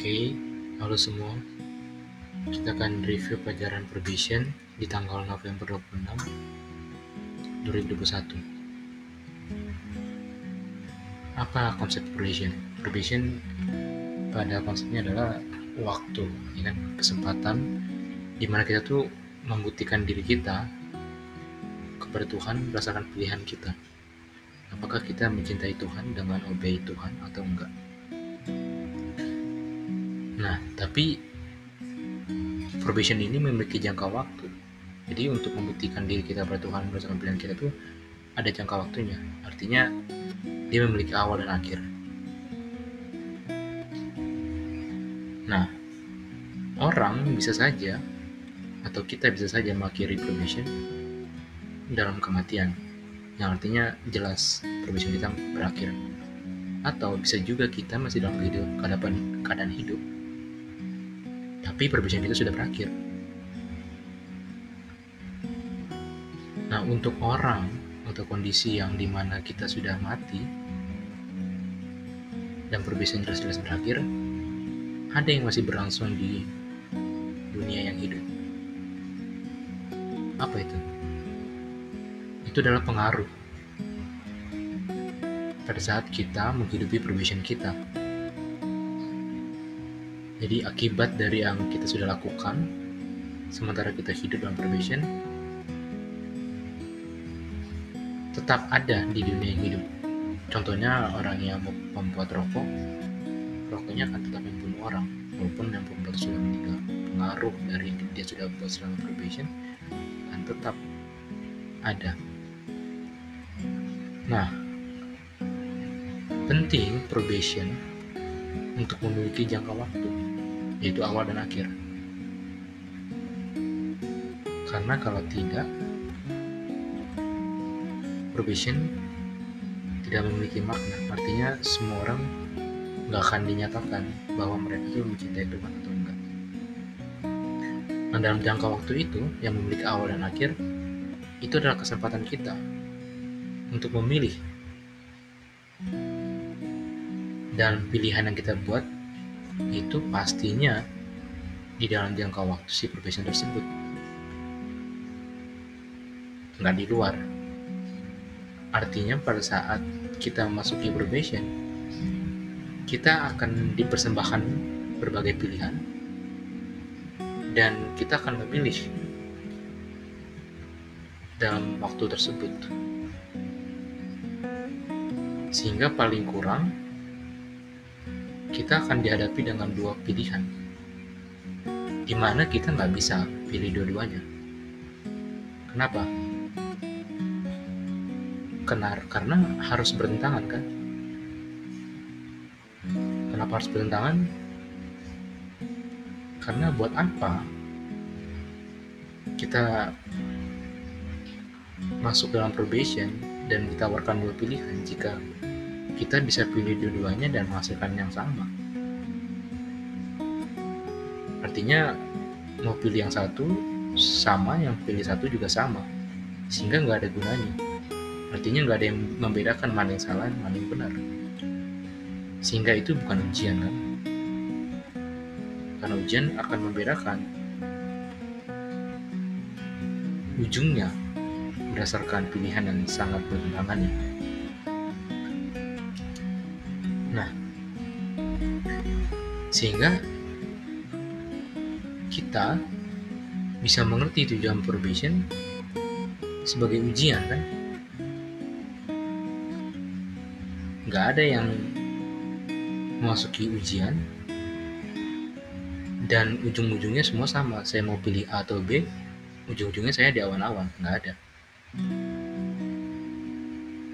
Oke, halo semua. Kita akan review pelajaran probation di tanggal November 26 2021. Apa konsep probation? Probation pada konsepnya adalah waktu, ya kan? kesempatan di mana kita tuh membuktikan diri kita kepada Tuhan berdasarkan pilihan kita. Apakah kita mencintai Tuhan dengan obey Tuhan atau enggak? Nah, tapi probation ini memiliki jangka waktu. Jadi untuk membuktikan diri kita pada Tuhan berdasarkan pilihan kita tuh ada jangka waktunya. Artinya dia memiliki awal dan akhir. Nah, orang bisa saja atau kita bisa saja mengakhiri probation dalam kematian. Yang artinya jelas probation kita berakhir. Atau bisa juga kita masih dalam hidup, keadaan, keadaan hidup tapi perbicaraan itu sudah berakhir. Nah, untuk orang atau kondisi yang di mana kita sudah mati dan perbicaraan jelas-jelas berakhir, ada yang masih berlangsung di dunia yang hidup. Apa itu? Itu adalah pengaruh pada saat kita menghidupi perbicaraan kita jadi akibat dari yang kita sudah lakukan, sementara kita hidup dalam probation, tetap ada di dunia yang hidup. Contohnya orang yang membuat rokok, rokoknya akan tetap membunuh orang, walaupun yang pembuat sudah meninggal. Pengaruh dari dia sudah buat selama probation akan tetap ada. Nah, penting probation untuk memiliki jangka waktu yaitu awal dan akhir. Karena kalau tidak, probation tidak memiliki makna. Artinya semua orang nggak akan dinyatakan bahwa mereka itu mencintai Tuhan atau enggak. Nah, dalam jangka waktu itu yang memiliki awal dan akhir, itu adalah kesempatan kita untuk memilih dan pilihan yang kita buat itu pastinya di dalam jangka waktu si probation tersebut. Nggak di luar. Artinya pada saat kita masuki probation kita akan dipersembahkan berbagai pilihan dan kita akan memilih dalam waktu tersebut. Sehingga paling kurang kita akan dihadapi dengan dua pilihan, di mana kita nggak bisa pilih dua-duanya. Kenapa? Kenar, karena harus bertentangan kan? Kenapa harus bertentangan? Karena buat apa kita masuk dalam probation dan ditawarkan dua pilihan jika kita bisa pilih dua-duanya dan menghasilkan yang sama. Artinya mau pilih yang satu sama, yang pilih satu juga sama, sehingga nggak ada gunanya. Artinya nggak ada yang membedakan mana yang salah, mana yang benar. Sehingga itu bukan ujian kan? Karena ujian akan membedakan ujungnya berdasarkan pilihan yang sangat bertentangan ya. Sehingga kita bisa mengerti tujuan probation sebagai ujian kan? Gak ada yang memasuki ujian dan ujung-ujungnya semua sama. Saya mau pilih A atau B, ujung-ujungnya saya di awan-awan, nggak ada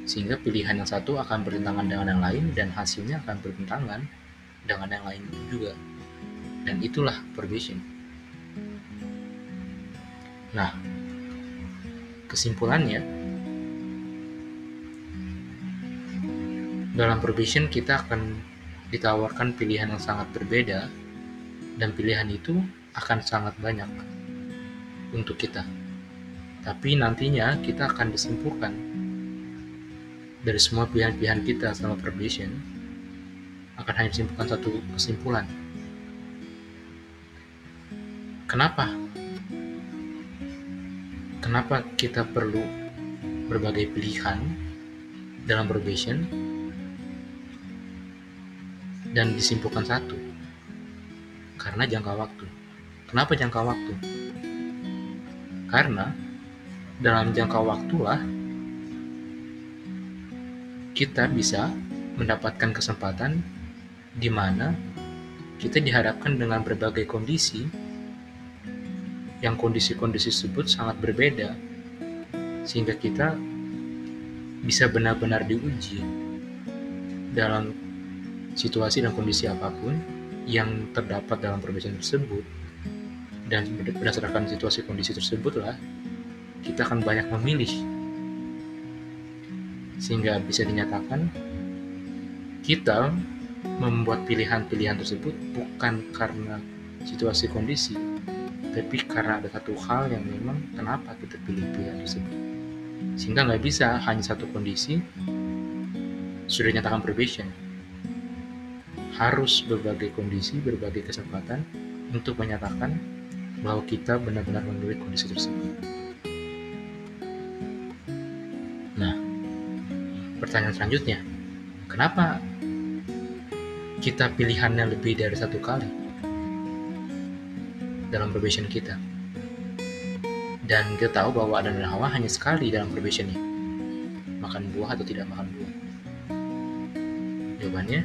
sehingga pilihan yang satu akan bertentangan dengan yang lain dan hasilnya akan bertentangan dengan yang lain juga. Dan itulah probation nah kesimpulannya dalam probation kita akan ditawarkan pilihan yang sangat berbeda dan pilihan itu akan sangat banyak untuk kita. Tapi nantinya kita akan disimpulkan dari semua pilihan-pilihan kita selama probation akan hanya disimpulkan satu kesimpulan. Kenapa? Kenapa kita perlu berbagai pilihan dalam probation dan disimpulkan satu karena jangka waktu. Kenapa jangka waktu? Karena dalam jangka waktulah kita bisa mendapatkan kesempatan di mana kita dihadapkan dengan berbagai kondisi yang kondisi-kondisi tersebut sangat berbeda sehingga kita bisa benar-benar diuji dalam situasi dan kondisi apa pun yang terdapat dalam perbedaan tersebut. Dan berdasarkan situasi kondisi tersebutlah kita akan banyak memilih. Sehingga bisa dinyatakan kita membuat pilihan-pilihan tersebut bukan karena situasi kondisi, tapi karena ada satu hal yang memang kenapa kita pilih pilihan tersebut. Sehingga nggak bisa hanya satu kondisi sudah dinyatakan probation. Harus berbagai kondisi, berbagai kesempatan untuk menyatakan bahwa kita benar-benar memilih kondisi tersebut. Nah, pertanyaan selanjutnya, kenapa kita pilihannya lebih dari satu kali dalam probation kita. Dan kita tahu bahwa Adam dan Hawa hanya sekali dalam probationnya. Makan buah atau tidak makan buah. Jawabannya,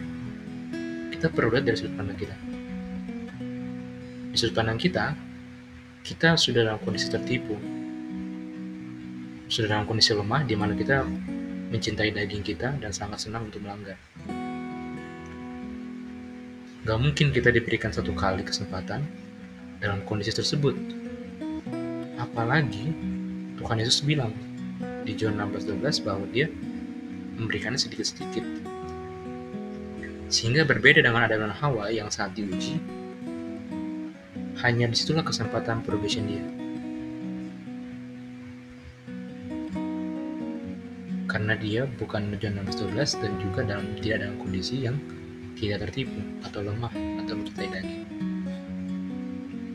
kita perlu lihat dari sudut pandang kita. Di sudut pandang kita, kita sudah dalam kondisi tertipu. Sudah dalam kondisi lemah di mana kita mencintai daging kita dan sangat senang untuk melanggar. Gak mungkin kita diberikan satu kali kesempatan dalam kondisi tersebut. Apalagi Tuhan Yesus bilang di John 16:12 bahwa dia memberikannya sedikit-sedikit. Sehingga berbeda dengan Adam dan Hawa yang saat diuji, hanya di situlah kesempatan probation dia. Karena dia bukan John 16:12 dan juga dalam tidak dalam kondisi yang tidak tertipu atau lemah atau mencintai daging.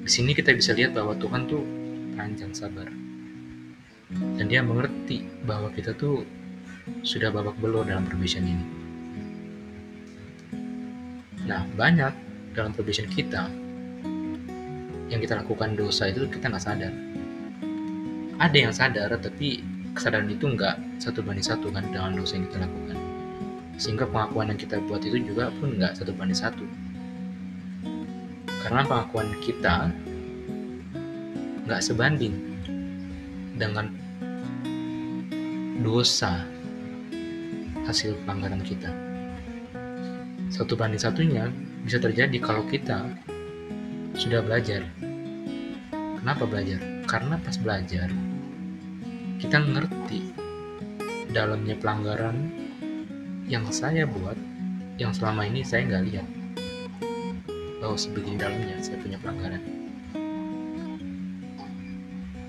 Di sini kita bisa lihat bahwa Tuhan tuh panjang sabar. Dan dia mengerti bahwa kita tuh sudah babak belur dalam probation ini. Nah, banyak dalam probation kita yang kita lakukan dosa itu kita nggak sadar. Ada yang sadar, tapi kesadaran itu nggak satu banding satu kan dengan dosa yang kita lakukan sehingga pengakuan yang kita buat itu juga pun nggak satu banding satu. Karena pengakuan kita nggak sebanding dengan dosa hasil pelanggaran kita. Satu banding satunya bisa terjadi kalau kita sudah belajar. Kenapa belajar? Karena pas belajar kita ngerti dalamnya pelanggaran yang saya buat yang selama ini saya nggak lihat. Bahwa sebegini dalamnya saya punya pelanggaran.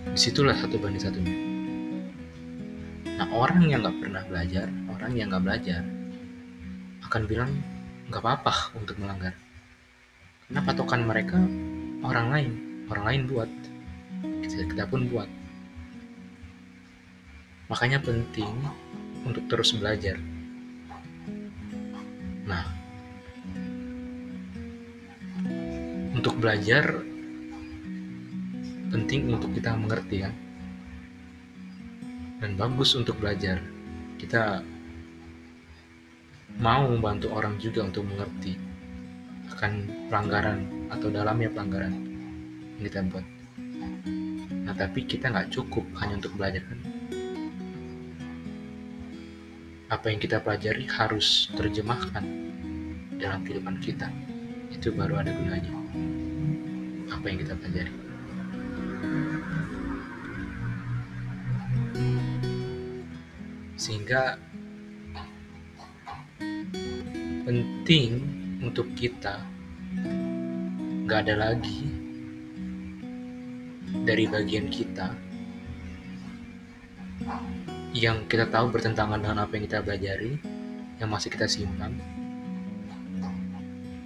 Di situlah satu banding satunya. Nah orang yang nggak pernah belajar orang yang nggak belajar akan bilang nggak apa-apa untuk melanggar. Karena patokan mereka? Orang lain orang lain buat. Kita, kita pun buat. Makanya penting untuk terus belajar Nah, untuk belajar penting untuk kita mengerti kan? Dan bagus untuk belajar. Kita mau membantu orang juga untuk mengerti akan pelanggaran atau dalamnya pelanggaran yang kita buat. Nah tapi kita nggak cukup hanya untuk belajar kan apa yang kita pelajari harus terjemahkan dalam kehidupan kita. Itu baru ada gunanya. Apa yang kita pelajari. Sehingga penting untuk kita gak ada lagi dari bagian kita yang kita tahu bertentangan dengan apa yang kita pelajari, yang masih kita simpan,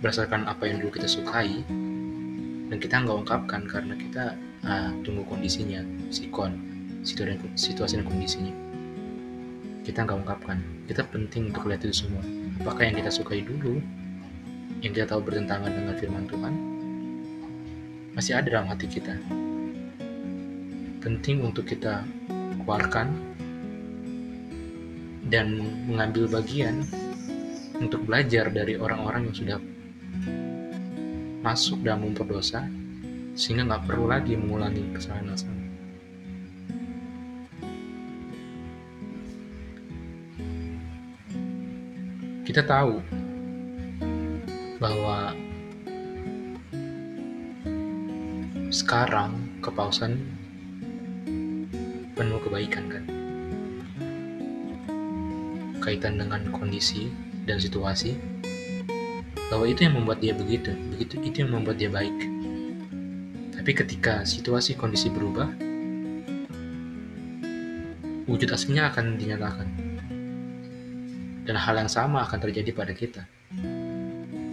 berdasarkan apa yang dulu kita sukai, dan kita nggak ungkapkan karena kita uh, tunggu kondisinya sikon situasi dan kondisinya. Kita nggak ungkapkan. Kita penting untuk lihat itu semua. Apakah yang kita sukai dulu yang kita tahu bertentangan dengan firman Tuhan masih ada dalam hati kita? Penting untuk kita keluarkan dan mengambil bagian untuk belajar dari orang-orang yang sudah masuk dalam memperdosa sehingga nggak perlu lagi mengulangi kesalahan yang sama. Kita tahu bahwa sekarang kepausan penuh kebaikan kan kaitan dengan kondisi dan situasi bahwa itu yang membuat dia begitu, begitu itu yang membuat dia baik. Tapi ketika situasi kondisi berubah, wujud aslinya akan dinyatakan. Dan hal yang sama akan terjadi pada kita.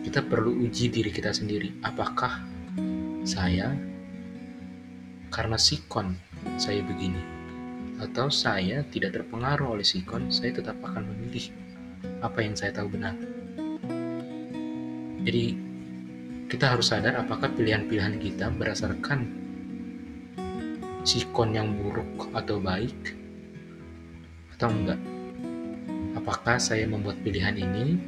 Kita perlu uji diri kita sendiri. Apakah saya karena sikon saya begini? Atau saya tidak terpengaruh oleh sikon, saya tetap akan memilih apa yang saya tahu benar. Jadi kita harus sadar apakah pilihan-pilihan kita berdasarkan sikon yang buruk atau baik atau enggak. Apakah saya membuat pilihan ini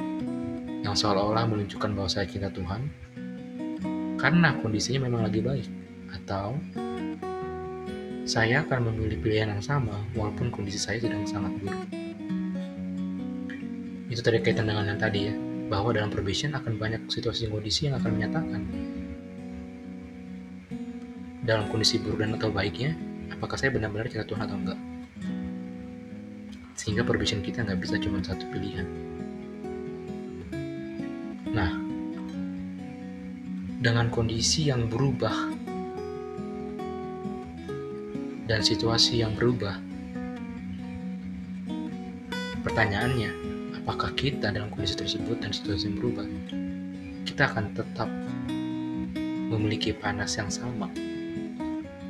yang seolah-olah menunjukkan bahwa saya cinta Tuhan karena kondisinya memang lagi baik atau saya akan memilih pilihan yang sama walaupun kondisi saya sedang sangat buruk. Itu tadi kaitan dengan yang tadi ya bahwa dalam probation akan banyak situasi kondisi yang akan menyatakan. Dalam kondisi buruk dan atau baiknya apakah saya benar-benar cinta Tuhan atau enggak? Sehingga probation kita nggak bisa cuma satu pilihan. Nah dengan kondisi yang berubah dan situasi yang berubah pertanyaannya apakah kita dalam kondisi tersebut dan situasi yang berubah, kita akan tetap memiliki panas yang sama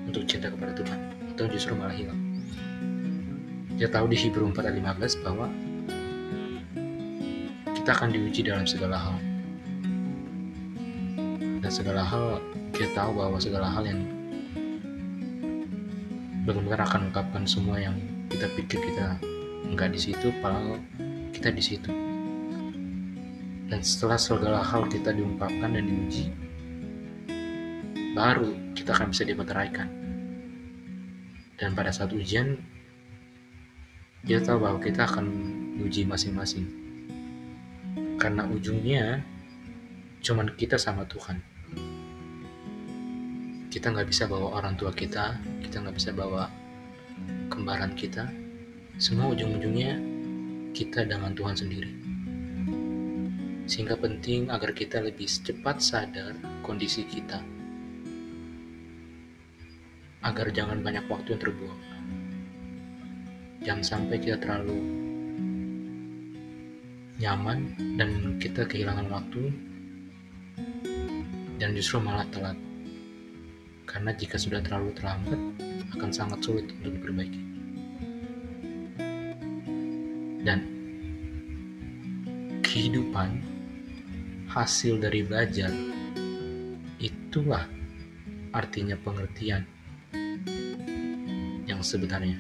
untuk cinta kepada Tuhan, atau justru malah hilang. Kita tahu di Hebrew 4 ayat 15 bahwa kita akan diuji dalam segala hal. Dan segala hal, kita tahu bahwa segala hal yang benar-benar akan mengungkapkan semua yang kita pikir kita enggak di situ, padahal kita di situ. Dan setelah segala hal kita diungkapkan dan diuji, baru kita akan bisa dimeteraikan. Dan pada saat ujian, kita tahu bahwa kita akan uji masing-masing. Karena ujungnya cuman kita sama Tuhan. Kita nggak bisa bawa orang tua kita, kita nggak bisa bawa kembaran kita. Semua ujung-ujungnya kita dengan Tuhan sendiri. Sehingga penting agar kita lebih cepat sadar kondisi kita. Agar jangan banyak waktu yang terbuang. Jangan sampai kita terlalu nyaman dan kita kehilangan waktu dan justru malah telat. Karena jika sudah terlalu terlambat, akan sangat sulit untuk diperbaiki. Dan kehidupan hasil dari belajar itulah artinya pengertian yang sebenarnya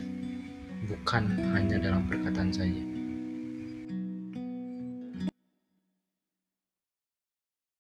bukan hanya dalam perkataan saja.